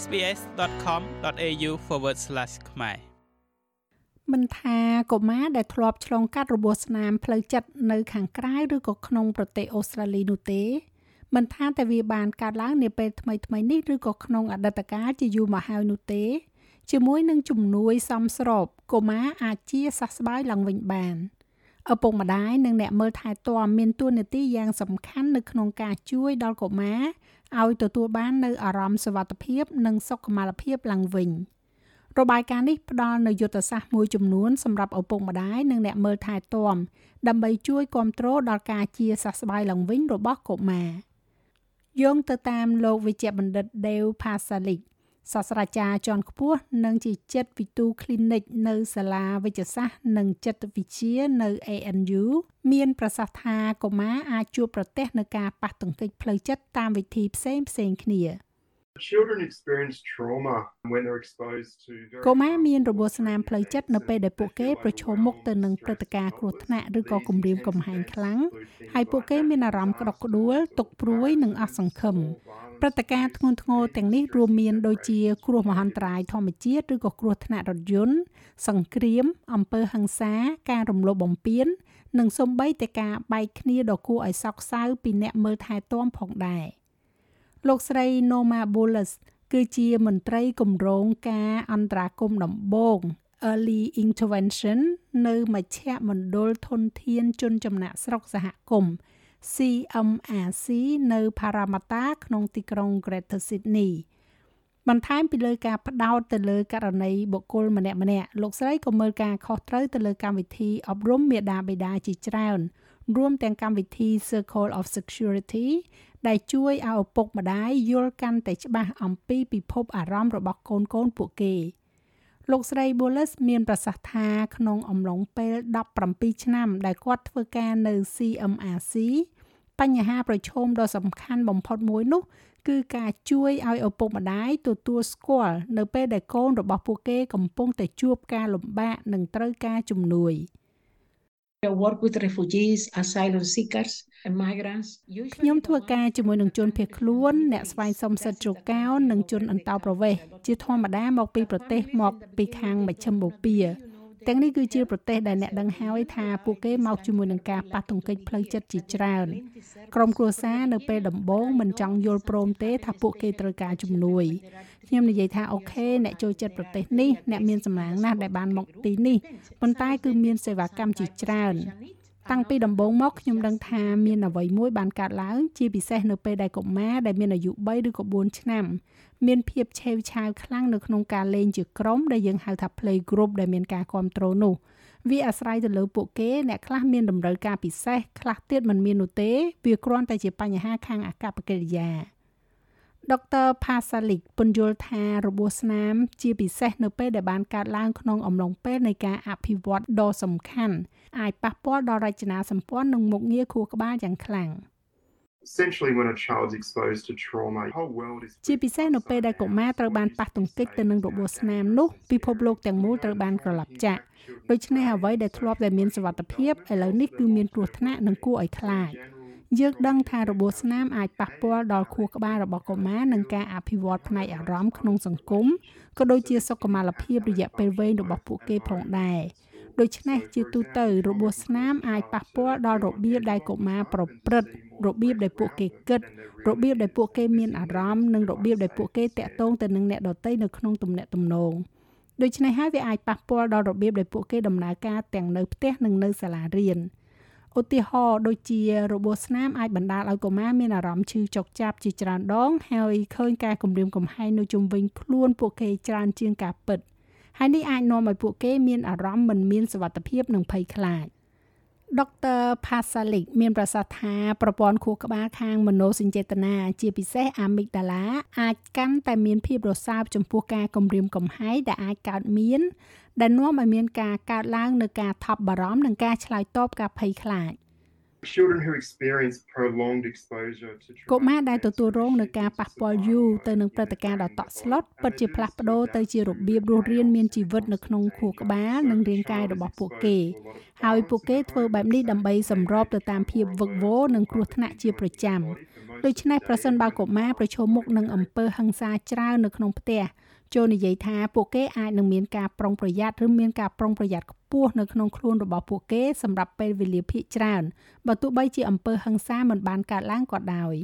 sbs.com.au/ ខ្មែរមិនថាកុមារដែលធ្លាប់ឆ្លងកាត់របួសស្នាមផ្លូវចិត្តនៅខាងក្រៅឬក៏ក្នុងប្រទេសអូស្ត្រាលីនោះទេមិនថាតែវាបានកើតឡើងនាពេលថ្មីថ្មីនេះឬក៏ក្នុងអតីតកាលជាយូរមកហើយនោះទេ ជាមួយនឹងជំនួយសមស្របកុមារអាចជាសះស្បើយឡើងវិញបាន ឪពុកម្ដាយនិងអ្នកមើលថែទាំមានតួនាទីយ៉ាងសំខាន់នៅក្នុងការជួយដល់កុមារឲ្យទទួលបាននូវអារម្មណ៍សុវត្ថិភាព និងសុខុមាលភាពឡើងវិញរបាយការណ៍នេះផ្ដល់នូវយុទ្ធសាស្ត្រមួយចំនួនសម្រាប់ឪពុកម្ដាយនិងអ្នកមើលថែទាំដើម្បីជួយគ្រប់គ្រងដល់ការជាសះស្បើយឡើងវិញរបស់កុមារយោងទៅតាមលោកវិជ្ជបណ្ឌិត Dave Pasalik សាស្ត្រាចារ្យជាន់ខ្ពស់និងជាចិត្តវិទូ clinic នៅសាលាវិទ្យាសាស្ត្រនិងចិត្តវិទ្យានៅ ANU មានប្រសាសន៍ថាកុមារអាចជួបប្រទះនឹងការប៉ះទង្គិចផ្លូវចិត្តតាមវិធីផ្សេងផ្សេងគ្នា Children experience trauma when they're exposed to កុមារមានរបួសស្នាមផ្លូវចិត្តនៅពេលដែលពួកគេប្រឈមមុខទៅនឹងព្រឹត្តិការណ៍គ្រោះថ្នាក់ឬក៏គំរាមកំហែងខ្លាំងហើយពួកគេមានអារម្មណ៍ក្តុកក្តួលទុក្ខព្រួយនិងអស់សង្ឃឹម ព្រឹត្តិការណ៍ធ្ងន់ធ្ងរទាំងនេះរួមមានដូចជាគ្រោះមហន្តរាយធម្មជាតិឬក៏គ្រោះថ្នាក់រថយន្តសង្គ្រាម អំពើហិង្សា ការរំលោភបំពាន និងសូម្បីតែការបែកគ្នាដ៏គួរឲ្យសោកសៅពីអ្នកមើលថែទាំផងដែរ។លោកស្រី Norma Bullis គឺជាមន្ត្រីគម្រោងការអន្តរាគមន៍ដំបូង Early Intervention នៅមជ្ឈមណ្ឌលធនធានជនចំណាក់ស្រុកសហគមន៍ CMRC នៅ Parramatta ក្នុងទីក្រុង Greater Sydney បន្ថែមពីលើការផ្ដោតទៅលើករណីបុគ្គលម្នាក់ម្នាក់លោកស្រីក៏មើលការខុសត្រូវទៅលើកម្មវិធីអប់រំមេដាបេដាជាច្រើនរួមទាំងកម្មវិធី Circle of Security ដែលជួយឲ្យឪពុកម្ដាយយល់កាន់តែច្បាស់អំពីពិភពអារម្មណ៍របស់កូនកូនពួកគេលោកស្រី Bullis មានប្រសាសន៍ថាក្នុងអំឡុងពេល17ឆ្នាំដែលគាត់ធ្វើការនៅ CMRC បញ្ហាប្រឈមដ៏សំខាន់បំផុតមួយនោះ គឺការជួយឲ្យឪពុកម្ដាយទទួលស្គាល់នៅពេលដែលកូនរបស់ពួកគេកំពុងតែជួបការលំបាកនិងត្រូវការជំនួយ។ work with refugees asylum seekers and migrants ខ្ញុំធ្វើការជាមួយនឹងជនភៀសខ្លួន អ្នកស្វែងសុំសិទ្ធិជ្រកកោននិងជនអន្តោប្រវេសន៍ជាធម្មតាមកពីប្រទេសមកពីខាងមជ្ឈមបូព៌ា ទាំងនេះគឺជាប្រទេសដែលអ្នកដឹងហើយថាពួកគេមកជាមួយនឹងការប៉ះទង្គិចផ្លូវចិត្តជាច្រើនក្រុមគ្រួសារនៅពេលដំបូងមិនចង់យល់ព្រមទេថាពួកគេត្រូវការជំនួយខ្ញុំនិយាយថាអូខេអ្នកចូលចិត្តប្រទេសនេះអ្នកមានសំណាងណាស់ដែលបានមកទីនេះប៉ុន្តែគឺមានសេវាកម្មជាច្រើន តាំងពីដំបូងមកខ្ញុំដឹងថាមានអ្វីមួយបានកើតឡើង ជាពិសេសនៅពេលដែលកុមារដែលមានអាយុ3ឬក៏4ឆ្នាំមានភាពឆេវឆាវខ្លាំងនៅក្នុងការលេងជាក្រុមដែលយើងហៅថា play group ដែលមានការគ្រប់គ្រងនោះវាអាស្រ័យទៅលើពួកគេអ្នកខ្លះមានតម្រូវការពិសេសខ្លះទៀតមិនមាននោះទេវាគ្រាន់តែជាបញ្ហាខាងអាកប្បកិរិយា ដុកទ័រ Pasalik ពន្យល់ថារបួសស្នាម ជាពិសេសនៅពេលដែលបានកើតឡើងក្នុងអំឡុងពេលនៃការអភិវឌ្ឍដ៏សំខាន់អាចប៉ះពាល់ដល់រចនាសម្ព័ន្ធនិងមុខងារខួរក្បាលយ៉ាងខ្លាំង essentially when a child's exposed to trauma whole world is ជាពិសេសនៅពេលដែលកុមារត្រូវបានប៉ះទង្គិចទៅនឹងរបួសស្នាមនោះពិភពលោកទាំងមូលត្រូវបានក្រឡាប់ចាក់ដូច្នេះអ្វីដែលធ្លាប់តែមានសវត្ថភាពឥឡូវនេះគឺមានគ្រោះថ្នាក់និងគួរឲ្យខ្លាច យើងដឹងថារបួសស្នាមអាចប៉ះពាល់ដល់ខួរក្បាលរបស់កុមារនិងការអភិវឌ្ឍផ្នែកអារម្មណ៍ក្នុងសង្គមក៏ដូចជាសុខុមាលភាពរយៈពេលវែងរបស់ពួកគេផងដែរដូច្នេះជាទូទៅរបួសស្នាមអាចប៉ះពាល់ដល់របៀបដែលកុមារប្រព្រឹត្តរបៀបដែលពួកគេគិតរបៀបដែលពួកគេមានអារម្មណ៍និងរបៀបដែលពួកគេតាក់ទងទៅនឹងអ្នកដទៃនៅក្នុងទំនាក់ទំនងដូច្នេះហើយវាអាចប៉ះពាល់ដល់របៀបដែលពួកគេដំណើរការទាំងនៅផ្ទះនិងនៅសាលារៀន ឧទាហរណ៍ដូចជារបួសស្នាមអាចបណ្ដាលឲ្យកុមារមានអារម្មណ៍ឈឺចុកចាប់ជាច្រើនដង ហើយឃើញការគំរាមកំហែងនៅជុំវិញខ្លួនពួកគេច្រើនជាងការពិតហើយនេះអាចនាំឲ្យពួកគេមានអារម្មណ៍មិនមានសុវត្ថិភាពនិងភ័យខ្លាច ដុកទ័រ Pasalik មានប្រសាសន៍ថាប្រព័ន្ធខួរក្បាលខាងមនោសញ្ចេតនាជាពិសេស amygdala អាចកាន់តែមានភាពរសើបចំពោះការគំរាមកំហែងដែលអាចកើតមានដែលនាំឲ្យមានការកើតឡើងនៃការថប់បារម្ភនិងការឆ្លើយតបការភ័យខ្លាច Children who experience prolonged exposure to កុមារដែលទទួលរងនឹងការប៉ះពាល់យូរទៅនឹងព្រឹត្តិការណ៍ដ៏តក់ស្លុតពិតជាផ្លាស់ប្ដូរទៅជារបៀបរស់រានមានជីវិតនៅក្នុងខួរក្បាលនិងរាងកាយរបស់ពួកគេ ហើយពួកគេធ្វើបែបនេះដើម្បីសម្របទៅតាមភាពវឹកវរនិងគ្រោះថ្នាក់ជាប្រចាំដូច្នេះប្រសិនបើកុមារប្រឈមមុខនឹងអំពើហិង្សាច្រើននៅក្នុងផ្ទះ ចូលនិយាយថាពួកគេអាចនឹងមានការប្រុងប្រយ័ត្នឬមានការប្រុងប្រយ័ត្នខ្ពស់នៅក្នុងខ្លួនរបស់ពួកគេសម្រាប់ពេលវេលាភាគច្រើនបើទោះបីជាអំពើហិង្សាមិនបានកើតឡើងក៏ដោយ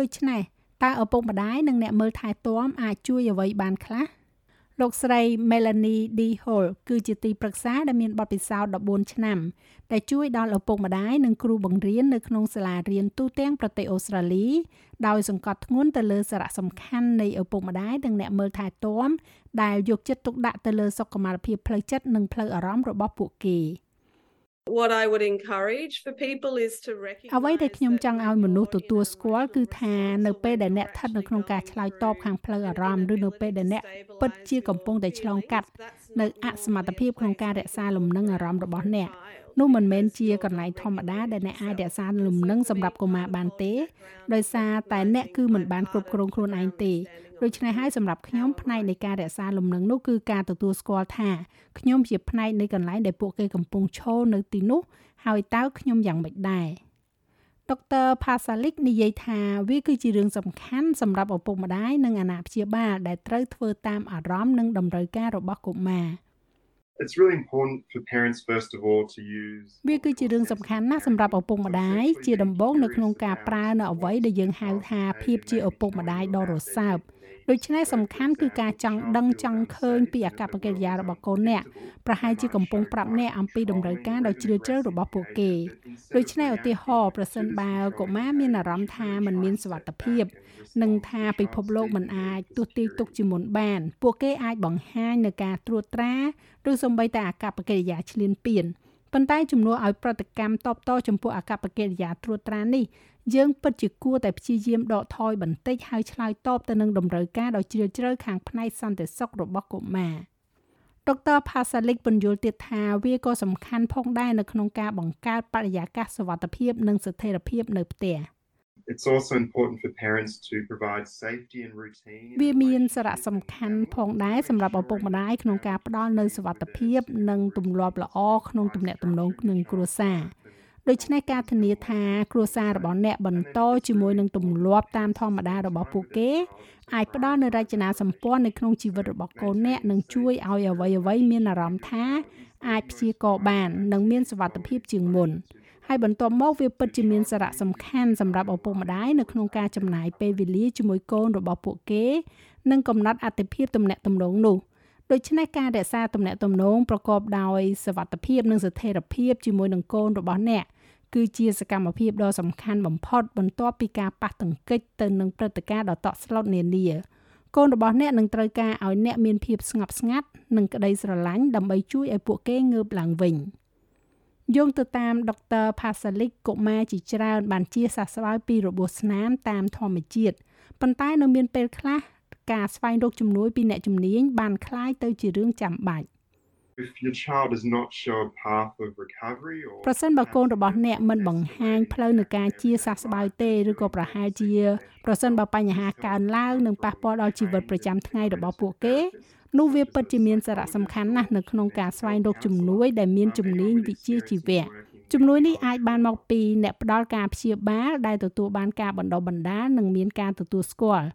ដូច្នេះតើឪពុកម្ដាយនិងអ្នកមើលថែទាំអាចជួយអ្វីបានខ្លះ លោកស្រី Melanie D Hall គឺជាទីប្រឹក្សាដែលមានបទពិសោធន៍14ឆ្នាំដែលជួយដល់ឪពុកម្ដាយនិងគ្រូបង្រៀននៅក្នុងសាលារៀនទូទាំងប្រទេសអូស្ត្រាលីដោយសង្កត់ធ្ងន់ទៅលើសារៈសំខាន់នៃឪពុកម្ដាយនិងអ្នកមើលថែទាំដែលយកចិត្តទុកដាក់ទៅលើសុខុមាលភាពផ្លូវចិត្តនិងផ្លូវអារម្មណ៍របស់ពួកគេ What I would encourage for people is to recognize អ្វីដែលខ្ញុំចង់ឲ្យមនុស្សទទួលស្គាល់គឺថានៅពេលដែលអ្នកស្ថិតនៅក្នុងការឆ្លើយតបខាងផ្លូវអារម្មណ៍ឬនៅពេលដែលអ្នកពិតជាកំពុងតែឆ្លងកាត់នៅអសមត្ថភាពក្នុងការរក្សាលំនឹងអារម្មណ៍របស់អ្នក នោះមិនមែនជាកន្លែងធម្មតាដែលអ្នកអាចរក្សាលំនឹងសម្រាប់កុមារបានទេដោយសារតែអ្នកគឺមិនបានគ្រប់គ្រងខ្លួនឯងទេដូច្នេះហើយសម្រាប់ខ្ញុំផ្នែកនៃការរក្សាលំនឹងនោះគឺការទទួលស្គាល់ថាខ្ញុំជាផ្នែកនៃកន្លែងដែលពួកគេកំពុងឈរនៅទីនោះហើយតើខ្ញុំយ៉ាងម៉េចដែរដុកទ័រ Pasalik និយាយថាវាគឺជារឿងសំខាន់សម្រាប់ឪពុកម្ដាយនិងអាណាព្យាបាលដែលត្រូវធ្វើតាមអារម្មណ៍និងតម្រូវការរបស់កុមារ It's really important for parents first of all to use វាគឺជារឿងសំខាន់ណាស់សម្រាប់ឪពុកម្ដាយជាដំបូងនៅក្នុងការប្រើនៅអ្វីដែលយើងហៅថាភាពជាឪពុកម្ដាយដ៏រសើប ដូច្នេះសំខាន់គឺការចង់ដឹងចង់ឃើញពីអាកប្បកិរិយារបស់កូនអ្នកប្រហែលជាកំពុងប្រាប់អ្នកអំពីតម្រូវការដ៏ជ្រាលជ្រៅរបស់ពួកគេដូច្នេះឧទាហរណ៍ប្រសិនបើកុមារមានអារម្មណ៍ថាមិនមានសុវត្ថិភាព និងថាពិភពលោកមិនអាចទស្សន៍ទាយទុកជាមុនបាន ពួកគេអាចបង្ហាញនៅការត្រួតត្រាឬសូម្បីតែអាកប្បកិរិយាឈ្លានពានប៉ុន្តែជំនួសឲ្យប្រតិកម្មតបតចំពោះអាកប្បកិរិយាត្រួតត្រានេះ យើងពិតជាគួរតែព្យាយាមដកថយបន្តិចហើយឆ្លើយតបទៅនឹងតម្រូវការដ៏ជ្រាលជ្រៅខាងផ្នែកសន្តិសុខរបស់កុមារដុកទ័រ Pasalik បញ្យល់ទៀតថាវាក៏សំខាន់ផងដែរនៅក្នុងការបង្កើតបរិយាកាសសុវត្ថិភាពនិងស្ថិរភាពនៅផ្ទះ It's also important for parents to provide safety and routine. វាមានសារៈសំខាន់ផងដែរសម្រាប់ឪពុកម្ដាយក្នុងការផ្ដល់នូវសុវត្ថិភាព និងទម្លាប់ល្អក្នុងទំនាក់ទំនងនឹងគ្រួសារ ដូច្នេះការធានាថាគ្រួសាររបស់អ្នកបន្តជាមួយនឹងទម្លាប់តាមធម្មតារបស់ពួកគេអាចផ្ដល់នូវរចនាសម្ព័ន្ធនៅក្នុងជីវិតរបស់កូនអ្នកនិងជួយឲ្យអ្វីៗមានអារម្មណ៍ថាអាចព្យាករបាន និងមានសុវត្ថិភាពជាងមុនហើយបន្ទាប់មកវាពិតជាមានសារៈសំខាន់សម្រាប់ឪពុកម្ដាយនៅក្នុងការចំណាយពេលវេលាជាមួយកូនរបស់ពួកគេ និងកំណត់អត្ថិភាពទំនាក់ទំនងនោះដូច្នេះការរក្សាទំនាក់ទំនងប្រកបដោយសវត្ថិភាពនិងស្ថិរភាពជាមួយនឹងកូនរបស់អ្នក គឺជាសកម្មភាពដ៏សំខាន់បំផុតបន្ទាប់ពីការប៉ះទង្គិចទៅនឹងព្រឹត្តិការណ៍ដ៏តក់ស្លុតនានាកូនរបស់អ្នកនឹងត្រូវការឲ្យអ្នកមានភាពស្ងប់ស្ងាត់និងក្តីស្រឡាញ់ដើម្បីជួយឲ្យពួកគេងើបឡើងវិញយោងទៅតាមដុកទ័រ Pasalik កុមារជាច្រើនបានជាសះស្បើយពីរបួសស្នាមតាមធម្មជាតិប៉ុន្តែនៅមានពេលខ្លះការស្វែងរកជំនួយពីអ្នកជំនាញបានคล้ายទៅជារឿងចាំបាច់ ប្រសិនបើកូនរបស់អ្នកមិនបង្ហាញផ្លូវនៃការជាសះស្បើយទេឬក៏ប្រហែលជាប្រសិនបើបញ្ហាកើនឡើងនិងប៉ះពាល់ដល់ជីវិតប្រចាំថ្ងៃរបស់ពួកគេនោះវាពិតជាមានសារៈសំខាន់ណាស់នៅក្នុងការស្វែងរកជំនួយដែលមានជំនាញវិជ្ជាជីវៈជំនួយនេះអាចបានមកពីអ្នកផ្ដល់ការព្យាបាលដែលទទួលបានការបណ្ដុះបណ្ដាលនិងមានការទទួលស្គាល់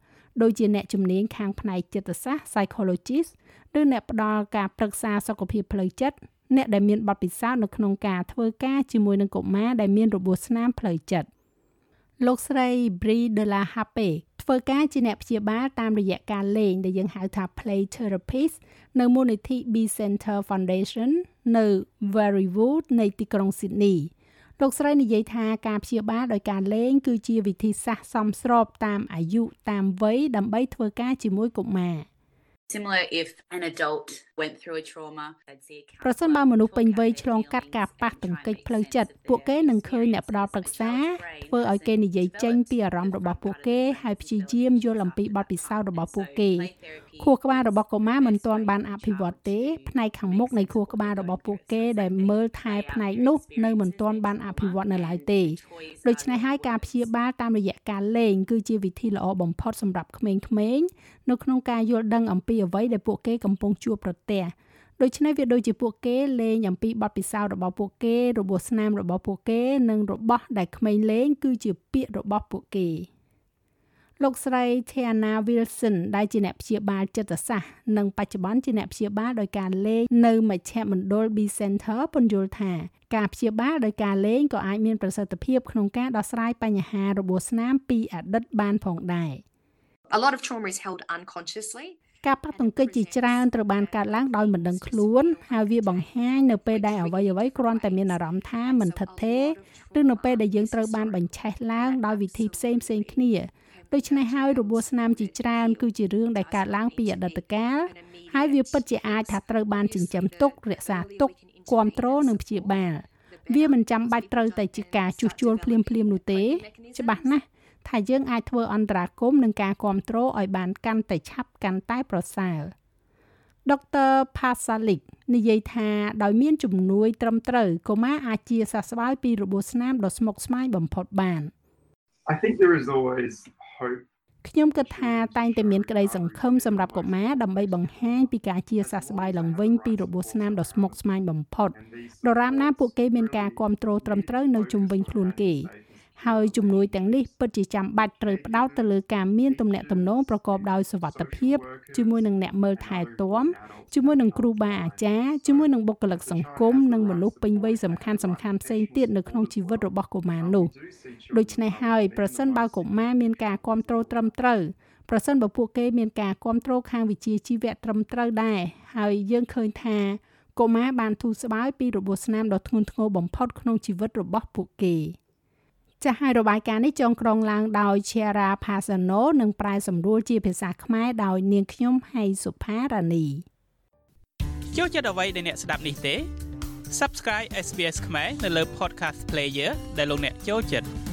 ដូចជាអ្នកជំនាញខាងផ្នែកចិត្តសាស្ត្រ psychologist ឬអ្នកផ្ដល់ការប្រឹក្សាសុខភាពផ្លូវចិត្តអ្នកដែលមានបទពិសោធន៍នៅក្នុងការធ្វើការជាមួយនឹងកុមារដែលមានរបួសស្នាមផ្លូវចិត្តលោកស្រី Bri de la Hape ធ្វើការជាអ្នកព្យាបាលតាមរយៈការលេងដែលយើងហៅថា play therapist នៅមូលនិធិ B Center Foundation នៅ Verywood នៃទីក្រុង Sydney លោកស្រីនិយាយថាការព្យាបាលដោយការលេង គឺជាវិធីសាស្ត្រសមស្របតាមអាយុតាមវ័យដើម្បីធ្វើការជាមួយកុមារ Similar if an adult went through a trauma they'd see a ប្រសិនបើមនុស្សពេញវ័យឆ្លងកាត់ការប៉ះទង្គិចផ្លូវចិត្តពួកគេនឹងឃើញអ្នកផ្ដល់ប្រឹក្សាធ្វើឲ្យគេនិយាយចេញពីអារម្មណ៍របស់ពួកគេហើយព្យាយាមយល់អំពីបទពិសោធន៍របស់ពួកគេខួរក្បាលរបស់កុមារមិនទាន់បានអភិវឌ្ឍទេផ្នែកខាងមុខនៃខួរក្បាលរបស់ពួកគេដែលមើលថែផ្នែកនោះនៅមិនទាន់បានអភិវឌ្ឍនៅឡើយទេដូច្នេះហើយការព្យាបាលតាមរយៈការលេងគឺជាវិធីល្អបំផុតសម្រាប់ក្មេងៗនៅក្នុងការយល់ដឹងអំពីអ្វីដែលពួកគេកំពុងជួបប្រទះដូច្នេះវាដូចជាពួកគេលេងអំពីបទពិសោធន៍របស់ពួកគេរបួសស្នាមរបស់ពួកគេនិងរបស់ដែលក្មេងលេងគឺជាពាក្យរបស់ពួកគេលោកស្រី Tiana Wilson ដែលជាអ្នកព្យាបាលចិត្តសាស្ត្រនិងបច្ចុប្បន្នជាអ្នកព្យាបាលដោយការលេងនៅមជ្ឈមណ្ឌល B Center ពន្យល់ថាការព្យាបាលដោយការលេងក៏អាចមានប្រសិទ្ធភាពក្នុងការដោះស្រាយបញ្ហារបួសស្នាមពីអតីតបានផងដែរ A lot of trauma is held unconsciously ការប៉ះទង្គិចជាច្រើនត្រូវបានកើតឡើងដោយមិនដឹងខ្លួន ហើយវាបង្ហាញនៅពេលដែលអ្វីអ្វីគ្រាន់តែមានអារម្មណ៍ថាមិនថិតទេឬនៅពេលដែលយើងត្រូវបានបញ្ឆេះឡើងដោយវិធីផ្សេងផ្សេងគ្នាដូច្នេះហើយរបួសស្នាមជាច្រើនគឺជារឿងដែលកើតឡើងពីអតីតកាលហើយវាពិតជាអាចថាត្រូវបានចិញ្ចឹមទុករក្សាទុកគ្រប់គ្រងនិងព្យាបាលវាមិនចាំបាច់ត្រូវតែជាការជួសជុលភ្លាមភ្លាមនោះទេ ច្បាស់ណាស់ ថាយើងអាចធ្វើអន្តរាគមនឹងការគ្រប់គ្រងឲ្យបានកាន់តែឆាប់កាន់តែប្រសើរដុកទ័រ Pasalik និយាយថាដោយមានជំនួយត្រឹមត្រូវកុមារអាចជាសះស្បើយពីរបួសស្នាមដ៏ស្មុគស្មាញបំផុតបាន I think there is always hope ខ្ញុំគិតថាតែងតែមានក្តីសង្ឃឹមសម្រាប់កុមារដើម្បីបង្ហាញពីការជាសះស្បើយឡើងវិញពីរបួសស្នាមដ៏ស្មុគស្មាញបំផុតដរាបណាពួកគេមានការគ្រប់គ្រងត្រឹមត្រូវនៅជុំវិញខ្លួនគេ ហើយជំនួយទាំងនេះពិតជាចាំបាច់ត្រូវផ្ដោតទៅលើការមានទំនាក់ទំនងប្រកបដោយសុវត្ថិភាពជាមួយនឹងអ្នកមើលថែទាំជាមួយនឹងគ្រូបាអាចារ្យជាមួយនឹងបុគ្គលិកសង្គមនិងមនុស្សពេញវ័យសំខាន់សំខាន់ផ្សេងទៀតនៅក្នុងជីវិតរបស់កុមារនោះដូច្នេះហើយប្រសិនបើកុមារមានការគ្រប់គ្រងត្រឹមត្រូវប្រសិនបើពួកគេមានការគ្រប់គ្រងខាងវិជ្ជាជីវៈត្រឹមត្រូវដែរហើយយើងឃើញថាកុមារបានធូរស្បើយពីរបួសស្នាមដ៏ធ្ងន់ធ្ងរបំផុតក្នុងជីវិតរបស់ពួកគេ។ ចាស់ហើយរបាយការណ៍នេះចងក្រងឡើងដោយ Chiara Pasano និងប្រែសម្រួលជាភាសាខ្មែរដោយនាងខ្ញុំហៃសុផារ៉ានីចូលចិត្តអ្វីដែលអ្នកស្ដាប់នេះទេ Subscribe SBS ខ្មែរនៅលើ Podcast Player ដែលលោកអ្នកចូលចិត្ត